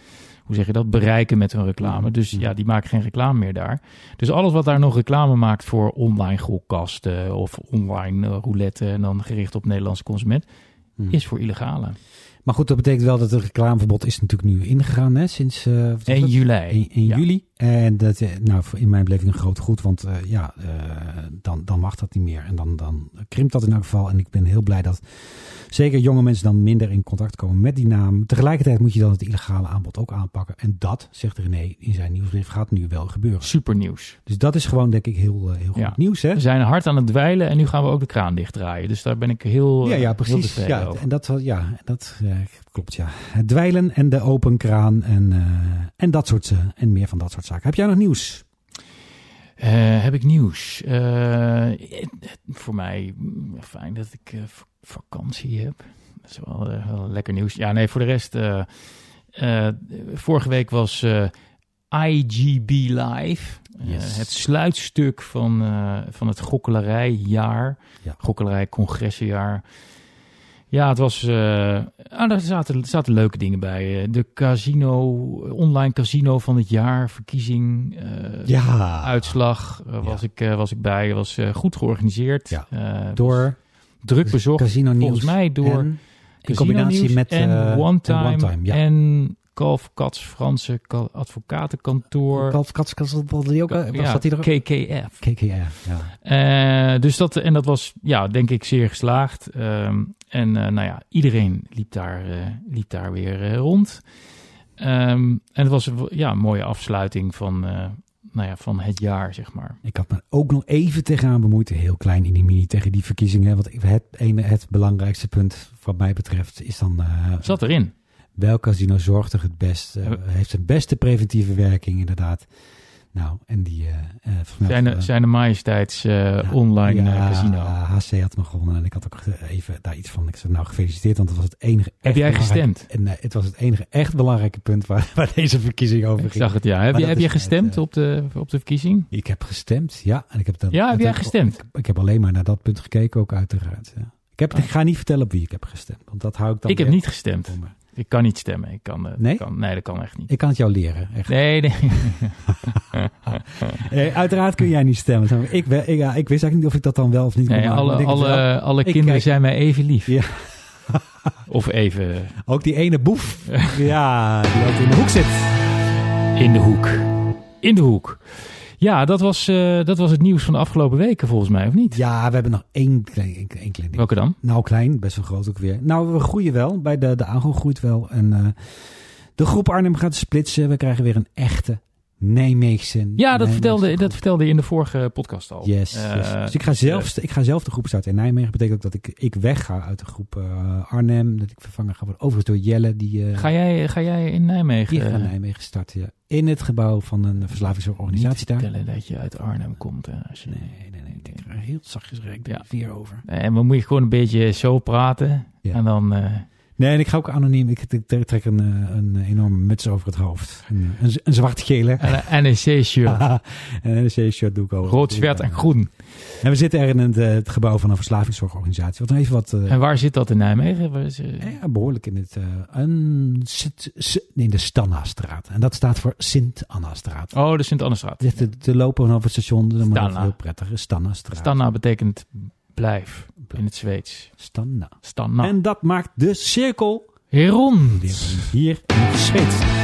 hoe zeg je dat, bereiken met hun reclame. Dus ja, die maken geen reclame meer daar. Dus alles wat daar nog reclame maakt voor online gokkasten of online roulette en dan gericht op Nederlandse consument, Hmm. is voor illegale. Maar goed, dat betekent wel dat het reclameverbod is natuurlijk nu ingegaan hè, sinds uh, 1 juli. 1, 1 ja. juli. En dat, nou, in mijn beleving een groot goed, want uh, ja, uh, dan, dan mag dat niet meer. En dan, dan krimpt dat in elk geval. En ik ben heel blij dat zeker jonge mensen dan minder in contact komen met die naam. Tegelijkertijd moet je dan het illegale aanbod ook aanpakken. En dat, zegt René in zijn nieuwsbrief, gaat nu wel gebeuren. Super nieuws. Dus dat is gewoon, denk ik, heel, heel goed ja. nieuws. Hè? We zijn hard aan het dweilen en nu gaan we ook de kraan dichtdraaien. Dus daar ben ik heel, ja, ja, precies. heel ja. En dat, ja, dat klopt, ja. Het dweilen en de open kraan en, uh, en dat soort uh, en meer van dat soort zaken. Heb jij nog nieuws? Uh, heb ik nieuws? Voor mij fijn dat ik vakantie heb. Dat is wel, wel, lekker nieuws. Ja, nee, voor de rest. vorige week was IGB Live. Yes. het sluitstuk van, van het gokkelerijjaar. Ja. Gokkelerij-congressenjaar. Ja, het was. Uh, ah, daar zaten, zaten leuke dingen bij. De casino, online casino van het jaar, verkiezing, uh, ja. uitslag uh, was, ja. ik, was ik bij. Was goed georganiseerd. Ja. door druk bezocht. Casino volgens mij door en, in combinatie met en One Time en, one time, en Kalf Kats Franse advocatenkantoor. Kalf Kats, die ook, was ja, dat die er? KKF. KKF, ja. Uh, dus dat, en dat was, ja, denk ik zeer geslaagd. Um, en uh, nou ja, iedereen liep daar, uh, liep daar weer rond. Um, en het was ja, een mooie afsluiting van, nou ja, van het jaar, zeg maar. Ik had me ook nog even tegenaan bemoeid, heel klein in die mini, tegen die verkiezingen. Want het, ene, het belangrijkste punt wat mij betreft is dan... Zat erin. Welk casino zorgt er het best? Uh, heeft de beste preventieve werking, inderdaad. Nou, en die uh, Zijn, eh, zijn de majesteits eh, ja, online ja, casino. HC had hem gewonnen en ik had ook even daar iets van. Ik zei nou gefeliciteerd, want het was het enige. Heb jij gestemd? En, nee, het was het enige echt belangrijke punt waar, waar deze verkiezing over Ik ging. zag het, ja. Heb, je, heb net, gestemd op, de, op de verkiezing? Ik heb gestemd, ja. En ik heb dat, Ja, heb jij ik- gestemd? Ik, ik heb alleen maar naar dat punt gekeken, ook uiteraard. Ja. Ik, heb, Ah. ik ga niet vertellen op wie ik heb gestemd, want dat hou ik dan. Ik heb niet gestemd. me. Ik kan niet stemmen. Ik kan, eh, Nee? Kan, nee, dat kan echt niet. Ik kan het jou leren, echt. Nee, nee. Eh, uiteraard kun jij niet stemmen. Ik, we- ik, ja, ik wist eigenlijk niet of ik dat dan wel of niet kon nee maar alle ik wel. alle, alle Ik kinderen kijk- zijn mij even lief. Ja. of even Ook die ene boef. ja, die ook in de hoek zit. in de hoek. In de hoek. Ja, dat was, eh, dat was het nieuws van de afgelopen weken volgens mij, of niet? Ja, we hebben nog één klein, één, één klein ding. Welke dan? Nou, klein, best wel groot ook weer. Nou, we groeien wel. Bij de, de aangang groeit wel. En eh, de groep Arnhem gaat splitsen. We krijgen weer een echte Nijmeegse. Ja, dat vertelde, dat vertelde je in de vorige podcast al. Yes, Eh, yes. Dus ik ga, zelf, ik ga zelf de groep starten in Nijmegen. Dat betekent ook dat ik, ik wegga uit de groep eh, Arnhem. Dat ik vervangen ga worden. Overigens door Jelle. Die, eh, Ga jij, ga jij in Nijmegen? gaat eh, naar Nijmegen starten. Ja. In het gebouw van een verslavingsorganisatie daar. vertellen dat je uit Arnhem komt. hè, als je- Nee, nee, nee. Ik denk heel zachtjes rijk Ja. vier over. En dan moet je gewoon een beetje zo praten. Ja. En dan... Nee, en ik ga ook anoniem. Ik, ik trek een, eh, een enorme muts over het hoofd. Een, een, een zwart-gele. en een NEC-shirt. en een NEC-shirt doe ik over. Rood, zwart en groen. En we zitten er in het, eh, het gebouw van een verslavingszorgorganisatie. Wat even wat... eh, En waar zit dat in Nijmegen? Waar is, ja, behoorlijk in het... eh, een, nee, de Stanna-straat. En dat staat voor Sint-Anna-straat. Oh, de Sint-Annestraat. Dit te, te lopen vanaf het station. Dat moet Stanna. heel prettig. Stanna-straat. Stanna betekent blijf in het Zweeds. Stanna. Stanna. En dat maakt de cirkel Rond. weer hier in het Zweeds.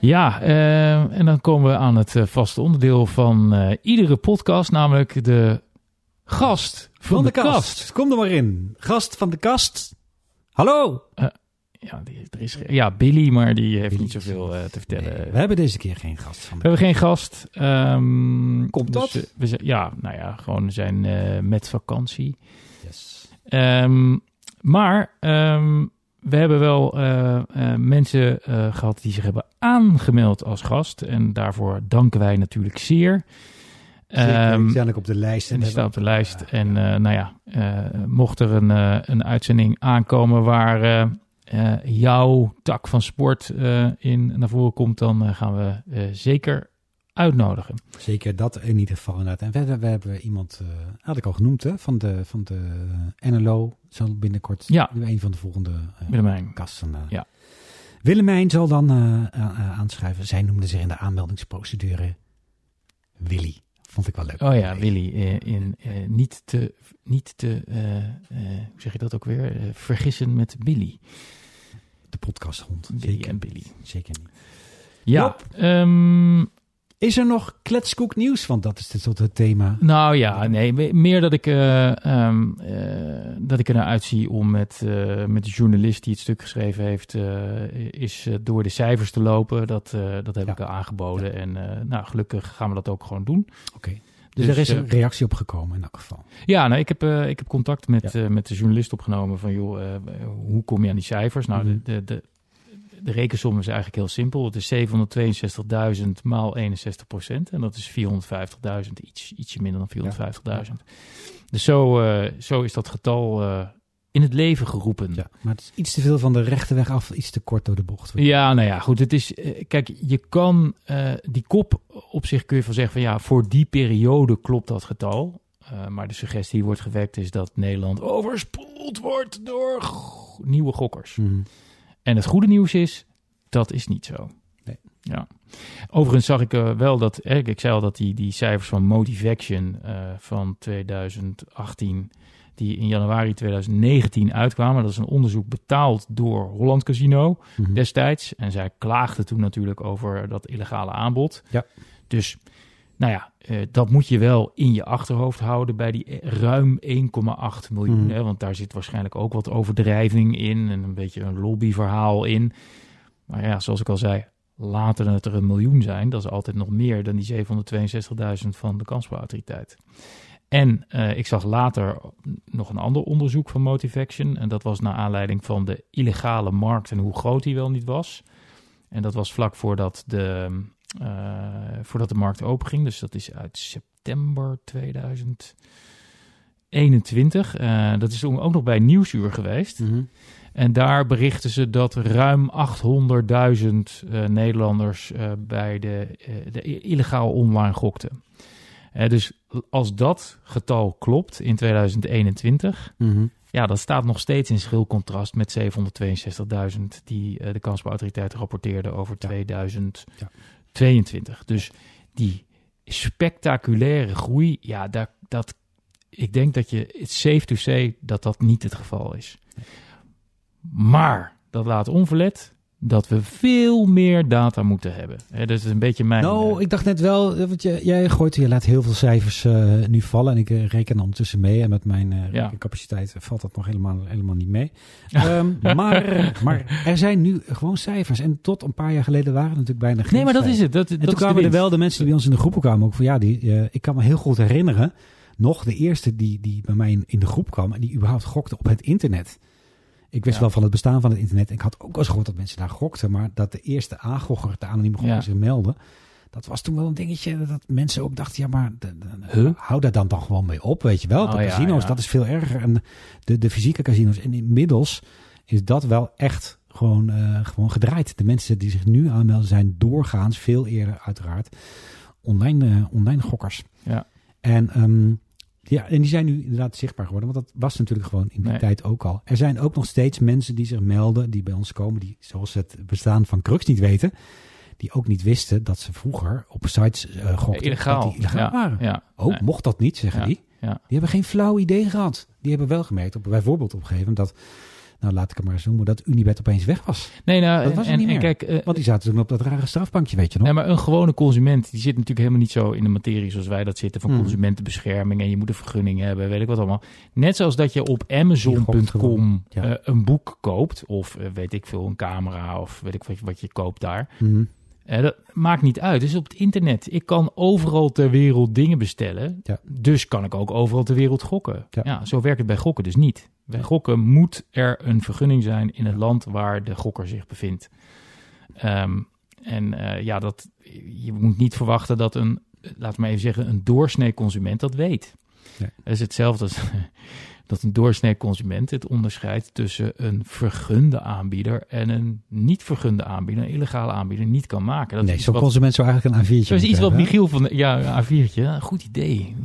Ja, eh, en dan komen we aan het eh, vaste onderdeel van eh, iedere podcast, namelijk de gast van, Van de kast. Kom er maar in. Gast van de kast. Hallo. Ja, die, er is, ja, Billy, maar die heeft Billy niet zoveel eh, te vertellen. Nee, we hebben deze keer geen gast van We hebben geen gast. Ehm, Komt dus, dat? eh, we ja, nou ja, gewoon zijn eh, met vakantie. Yes. Ehm, maar ehm, we hebben wel eh, eh, mensen eh, gehad die zich hebben aangemeld als gast. En daarvoor danken wij natuurlijk zeer. Ehm, die staan ook op de lijst. en die staat op de lijst. En eh, nou ja, eh, mocht er een, eh, een uitzending aankomen waar eh, jouw tak van sport eh, in naar voren komt, dan eh, gaan we zeker uitnodigen. Zeker dat in ieder geval inderdaad. En verder we hebben iemand, had ik al genoemd, hè, van de, van de NLO. Zal binnenkort Ja. een van de volgende Willemijn. kasten. Ja. Willemijn zal dan aanschrijven. Zij noemde zich in de aanmeldingsprocedure Willy. Vond ik wel leuk. Oh ja, Willy. in, eh, niet te, niet te hoe zeg je dat ook weer? Vergissen met Billy. De podcasthond. Billy Zeker, en Billy. zeker niet. Ja, ehm, Is er nog kletskoek nieuws? Want dat is dus tot het thema. Nou ja, nee, me- meer dat ik, ehm, eh, dat ik er naar uitzie om met, eh, met de journalist die het stuk geschreven heeft, is door de cijfers te lopen. Dat, dat heb Ja. ik al aangeboden. En nou, gelukkig gaan we dat ook gewoon doen. Oké. Dus, Dus, er is eh, een reactie op gekomen in elk geval. Ja, nou, ik, heb, eh, ik heb contact met, Ja. eh, met de journalist opgenomen van, joh, eh, hoe kom je aan die cijfers? Nou, Mhm. de, de, de, de rekensom is eigenlijk heel simpel. Het is 762.000 maal 61 procent. En dat is 450.000, iets, ietsje minder dan 450.000. Dus zo, eh, zo is dat getal eh, in het leven geroepen. Ja, maar het is iets te veel van de rechte weg af, iets te kort door de bocht. Ja, nou ja, goed. Het is, eh, kijk, je kan eh, die kop op zich kun je van zeggen van ja, voor die periode klopt dat getal. Eh, maar de suggestie die wordt gewekt is dat Nederland overspoeld wordt door nieuwe gokkers. Mhm. En het goede nieuws is, dat is niet zo. Nee. Ja. Overigens zag ik wel dat, eh, ik zei al dat die, die cijfers van Motivaction eh, van 2018, die in januari 2019 uitkwamen, dat is een onderzoek betaald door Holland Casino Mhm. destijds. En zij klaagden toen natuurlijk over dat illegale aanbod. Ja. Dus, nou ja, eh, dat moet je wel in je achterhoofd houden bij die eh, ruim 1,8 miljoen. Mhm. Hè, want daar zit waarschijnlijk ook wat overdrijving in en een beetje een lobbyverhaal in. Maar ja, zoals ik al zei, laten het er een miljoen zijn. Dat is altijd nog meer dan die 762.000 van de kansspelautoriteit. En eh, ik zag later nog een ander onderzoek van Motivaction. En dat was naar aanleiding van de illegale markt en hoe groot die wel niet was. En dat was vlak voordat de, voordat de markt open ging. Dus dat is uit september 2021. dat is ook nog bij Nieuwsuur geweest. Mhm. En daar berichten ze dat ruim 800.000 Nederlanders bij de, de illegaal online gokten. Dus als dat getal klopt in 2021, Mhm. ja, dat staat nog steeds in schril contrast met 762.000 die eh, de kansspelautoriteit rapporteerde over Ja. 2022. Dus die spectaculaire groei, ja, dat, dat, ik denk dat je, it's safe to say dat dat niet het geval is. Maar dat laat onverlet dat we veel meer data moeten hebben. Dat is een beetje mijn... Nou, eh, ik dacht net wel, eh, want je, jij gooit, je laat heel veel cijfers eh, nu vallen en ik reken ondertussen mee. En met mijn Ja. rekencapaciteit valt dat nog helemaal, helemaal niet mee. Ehm, maar, maar er zijn nu gewoon cijfers. En tot een paar jaar geleden waren er natuurlijk bijna geen nee, maar dat is het. Dat, En dat toen kwamen er wel de mensen die bij ons in de groepen kwamen ook van ja, die, ik kan me heel goed herinneren, nog de eerste die, die bij mij in, in de groep kwam en die überhaupt gokte op het internet. Ik wist Ja. wel van het bestaan van het internet. Ik had ook wel eens gehoord dat mensen daar gokten, maar dat de eerste aangocher, de anonieme gokker Ja. zich meldde, dat was toen wel een dingetje dat mensen ook dachten, ja maar de, de- Huh? hou daar dan dan gewoon mee op, weet je wel. De Oh, casino's, ja. dat is veel erger. En de, de fysieke casino's. En inmiddels is dat wel echt gewoon, eh, gewoon gedraaid. De mensen die zich nu aanmelden zijn doorgaans, veel eerder uiteraard, online, eh, online gokkers. Ja. En, ehm, ja, en die zijn nu inderdaad zichtbaar geworden, want dat was natuurlijk gewoon in die Nee. tijd ook al. Er zijn ook nog steeds mensen die zich melden, die bij ons komen, die zoals het bestaan van Crux niet weten. Die ook niet wisten dat ze vroeger op sites eh gokten. Illegaal. Dat die illegaal ja, waren. Ja. Oh, Nee. mocht dat niet, zeggen die. Die hebben geen flauw idee gehad. Die hebben wel gemerkt, op, bijvoorbeeld op een gegeven moment, dat, nou laat ik het maar eens noemen, dat Unibet opeens weg was. Nee, nou, Dat was en, niet en meer. kijk, eh, Want die zaten toen op dat rare strafbankje, weet je nog. Nee, maar een gewone consument, die zit natuurlijk helemaal niet zo in de materie zoals wij dat zitten van Hmm. consumentenbescherming en je moet een vergunning hebben, weet ik wat allemaal. Net zoals dat je op Amazon.com ja. eh, een boek koopt of eh, weet ik veel, een camera of weet ik wat, je- wat je koopt daar. Mhm. Eh, dat maakt niet uit. Dus op het internet. Ik kan overal ter wereld dingen bestellen. Ja. Dus kan ik ook overal ter wereld gokken. Ja. Ja. zo werkt het bij gokken dus niet. Bij gokken moet er een vergunning zijn in het land waar de gokker zich bevindt. Ehm, en eh, ja, dat, je moet niet verwachten dat een, laten we maar even zeggen, een doorsnee consument dat weet. Nee. Dat is hetzelfde als dat een doorsnee consument het onderscheidt tussen een vergunde aanbieder en een niet vergunde aanbieder, een illegale aanbieder, niet kan maken. Dat nee, zo'n consument zou eigenlijk een A4'tje dat is iets wat Michiel van... Ja, een A4'tje. ja, Goed idee.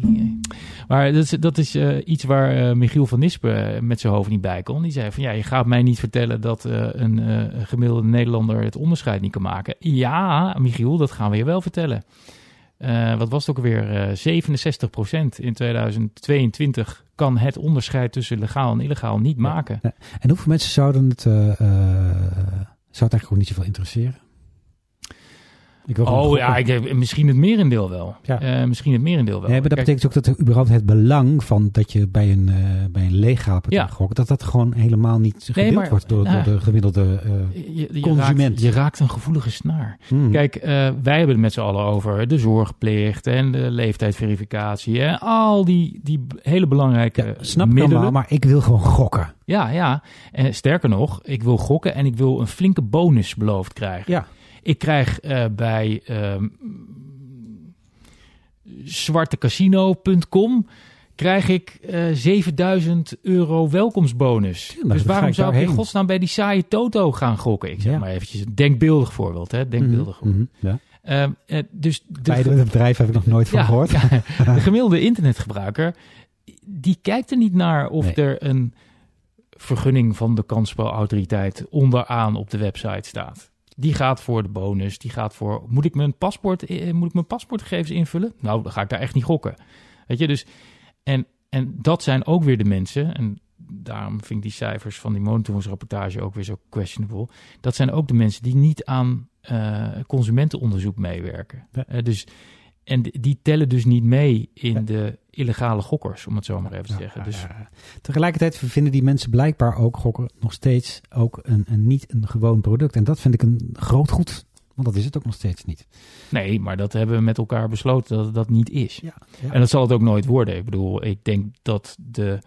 Maar dat is, dat is eh, iets waar eh, Michiel van Nispen eh, met zijn hoofd niet bij kon. Die zei van, ja, je gaat mij niet vertellen dat een gemiddelde Nederlander het onderscheid niet kan maken. Ja, Michiel, dat gaan we je wel vertellen. Eh, wat was het ook weer? Eh 67% in 2022 kan het onderscheid tussen legaal en illegaal niet maken. En hoeveel mensen zouden het, eh, eh, zou het eigenlijk ook niet zoveel interesseren? Ik wil gewoon Oh ja, ik, misschien het merendeel wel. Ja. Eh, misschien het merendeel wel. Nee, maar dat Kijk, betekent ook dat er überhaupt het belang van dat je bij een, eh bij een Ja. gokt, dat dat gewoon helemaal niet gedeeld maar- wordt door, door de gemiddelde eh, je, je consument. Raakt, je raakt een gevoelige snaar. hmm. Kijk, eh, wij hebben het met z'n allen over de zorgplicht en de leeftijdsverificatie. En al die, die hele belangrijke ja, snap middelen. allemaal, maar ik wil gewoon gokken. Ja, ja. En sterker nog, ik wil gokken en ik wil een flinke bonus beloofd krijgen. Ja. Ik krijg eh, bij ehm zwartecasino.com krijg ik eh 7000 euro welkomstbonus. dus waarom ik zou ik in godsnaam bij die saaie Toto gaan gokken? Ik zeg Ja. maar eventjes een denkbeeldig voorbeeld. Hè? Denkbeeldig. Mhm, mhm, ja. Ehm, eh, dus de, Bij het bedrijf heb ik nog nooit van gehoord. de gemiddelde internetgebruiker, die kijkt er niet naar of Nee. er een vergunning van de kansspelautoriteit onderaan op de website staat. Die gaat voor de bonus, die gaat voor, moet ik mijn paspoort, eh, moet ik mijn paspoortgegevens invullen? Nou, dan ga ik daar echt niet gokken. Weet je, dus, en, en dat zijn ook weer de mensen, en daarom vind ik die cijfers van die monitoringsrapportage ook weer zo questionable. Dat zijn ook de mensen die niet aan eh, consumentenonderzoek meewerken. Ja. Eh, dus, en die tellen dus niet mee in Ja. de illegale gokkers, om het zo maar even te Ja, zeggen. Dus ja. Tegelijkertijd vinden die mensen blijkbaar ook gokken nog steeds ook een, een niet een gewoon product. En dat vind ik een groot goed. Want dat is het ook nog steeds niet. nee, maar dat hebben we met elkaar besloten dat het dat niet is. En dat zal het ook nooit worden. Ik bedoel, ik denk dat de,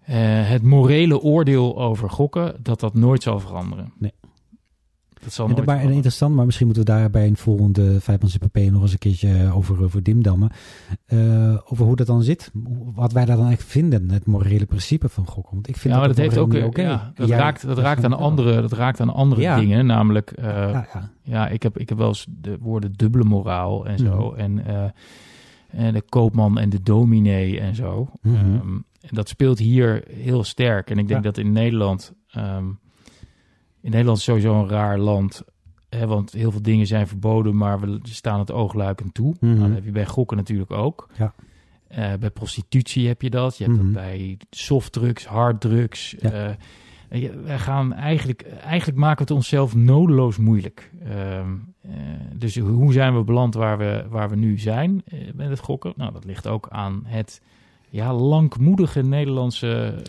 eh, het morele oordeel over gokken, dat dat nooit zal veranderen. Nee. Dat zal En, nooit maar, interessant, maar misschien moeten we daar bij een volgende Vijfmans PP nog eens een keertje over, over dimdammen. Eh, over hoe dat dan zit. Wat wij daar dan echt vinden. Het morele principe van gokken. Want ik vind ja, maar dat, dat heeft ook niet oké. ja, dat, raakt, dat, raakt aan andere, dat raakt aan andere dingen. Namelijk, eh, Ja, ik heb, ik heb wel eens de woorden dubbele moraal en zo. Mhm. En, eh, en de koopman en de dominee en zo. Mhm. Ehm, en dat speelt hier heel sterk. En ik denk dat in Nederland... ehm, in Nederland is sowieso een raar land. Hè, want heel veel dingen zijn verboden, maar we staan het oogluikend toe. Mhm. Nou, dat heb je bij gokken natuurlijk ook. Ja. Eh, bij prostitutie heb je dat. Je hebt Mhm. dat bij softdrugs, harddrugs. Ja. Eh, wij gaan eigenlijk, eigenlijk maken we het onszelf nodeloos moeilijk. Ehm, eh, dus hoe zijn we beland waar we, waar we nu zijn met het gokken? Nou, dat ligt ook aan het ja, langmoedige Nederlandse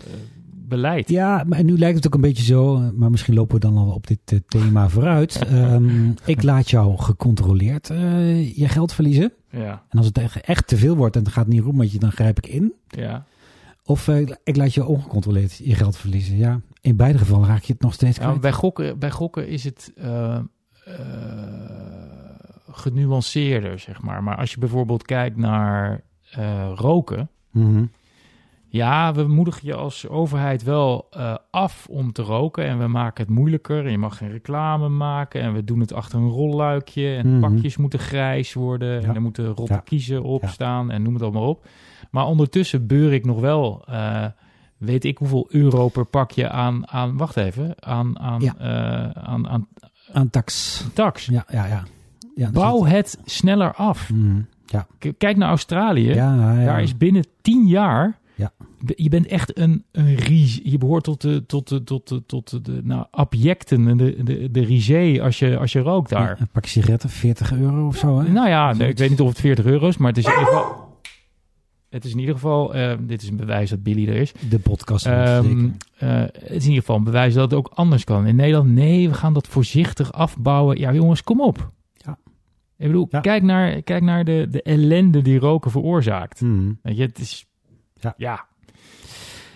beleid. Ja, maar nu lijkt het ook een beetje zo, maar misschien lopen we dan al op dit eh, thema vooruit. Ehm, ik laat jou gecontroleerd eh, je geld verliezen. Ja, En als het echt, te veel wordt en het gaat niet goed met je, dan grijp ik in. ja. Of eh, ik laat je ongecontroleerd je geld verliezen. Ja, in beide gevallen raak je het nog steeds Ja, kwijt. bij, gokken, bij gokken is het genuanceerder, zeg maar. Maar als je bijvoorbeeld kijkt naar roken... Mhm. Ja, we moedigen je als overheid wel eh, af om te roken. En we maken het moeilijker. En je mag geen reclame maken. En we doen het achter een rolluikje. En Mhm. pakjes moeten grijs worden. Ja. En er moeten rotte Ja. kiezen op Ja. staan. En noem het allemaal op. Maar ondertussen beur ik nog wel... eh, weet ik hoeveel euro per pakje aan... aan wacht even. Aan, aan, eh, aan, aan Aan tax. tax. Ja, ja, ja. ja Bouw het- het sneller af. Mhm. Ja, Kijk naar Australië. ja, ja. Daar is binnen tien jaar. Ja. Je bent echt een, een ries. Je behoort tot de, tot de, tot de, tot de, nou, abjecten, en de, de, de risée als je, als je rookt daar. Een pak sigaretten, 40 euro of zo. Hè? Nou ja, nee, ik weet niet of het 40 euro is, maar het is in ieder geval. Het is in ieder geval, eh, dit is een bewijs dat Billy er is. De podcast. Ehm, eh, het is in ieder geval een bewijs dat het ook anders kan. In Nederland, nee, we gaan dat voorzichtig afbouwen. Ja, jongens, kom op. Ja. Ik bedoel, Ja. kijk naar, kijk naar de, de ellende die roken veroorzaakt. Mhm. Weet je, het is. Ja. ja.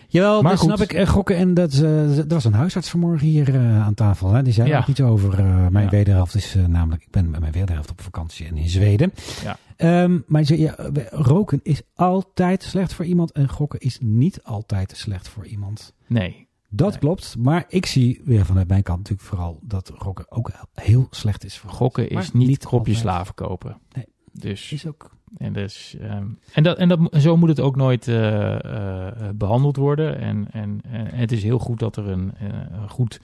Jawel, Maar dat snap ik. Eh, gokken en dat, eh, er was een huisarts vanmorgen hier eh, aan tafel. Hè? Die zei Ja. ook iets over. mijn Ja. wederhelft is namelijk, ik ben met mijn wederhelft op vakantie en in Zweden. Ja. Ehm, maar ja, we- roken is altijd slecht voor iemand en gokken is niet altijd slecht voor iemand. Nee. Dat Nee. klopt, maar ik zie weer vanuit mijn kant natuurlijk vooral dat roken ook heel slecht is voor Gokken Maar is niet, niet slaven kopen. Nee. Dus, Is ook. en, dus, ehm, en, dat, en, dat, en zo moet het ook nooit eh, eh, eh, behandeld worden. En, en, en het is heel goed dat er een, een goed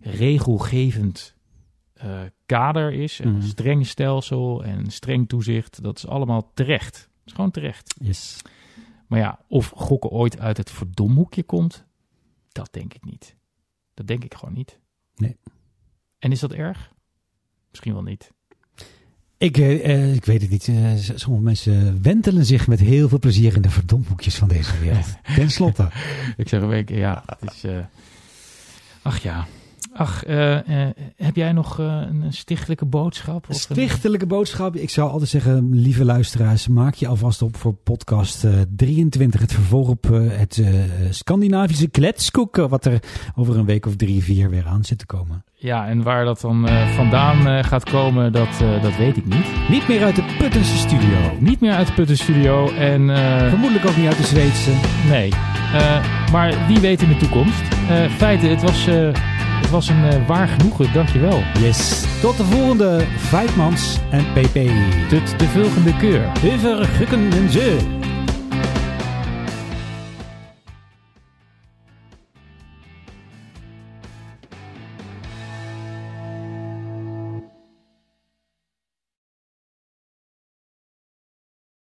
regelgevend kader is. En. Een streng stelsel en streng toezicht. Dat is allemaal terecht. Dat is gewoon terecht. Yes. Maar ja, of gokken ooit uit het verdomhoekje komt, dat denk ik niet. Dat denk ik gewoon niet. Nee. En is dat erg? Misschien wel niet. Ik, eh, eh, ik weet het niet. Eh, sommige mensen wentelen zich met heel veel plezier in de verdomhoekjes van deze wereld. Ten slotte. Ik zeg een week, ja, het is... ach ja. Ach, heb jij nog een stichtelijke boodschap? Of een- Stichtelijke boodschap. Ik zou altijd zeggen, lieve luisteraars, maak je alvast op voor podcast eh, 23. Het vervolg op het Scandinavische kletskoeken, wat er over een week of drie, vier weer aan zit te komen. Ja, en waar dat dan eh, vandaan eh, gaat komen, dat, eh, dat weet ik niet. Niet meer uit de Puttense studio. Niet meer uit de Putten Studio en... Vermoedelijk ook niet uit de Zweedse. Nee. Maar wie weet in de toekomst. Feiten, het was, het was een waar genoegen. Dankjewel. Yes. Tot de volgende Vijfmans en PP. Tot de volgende keer. Over Gukken en Ze.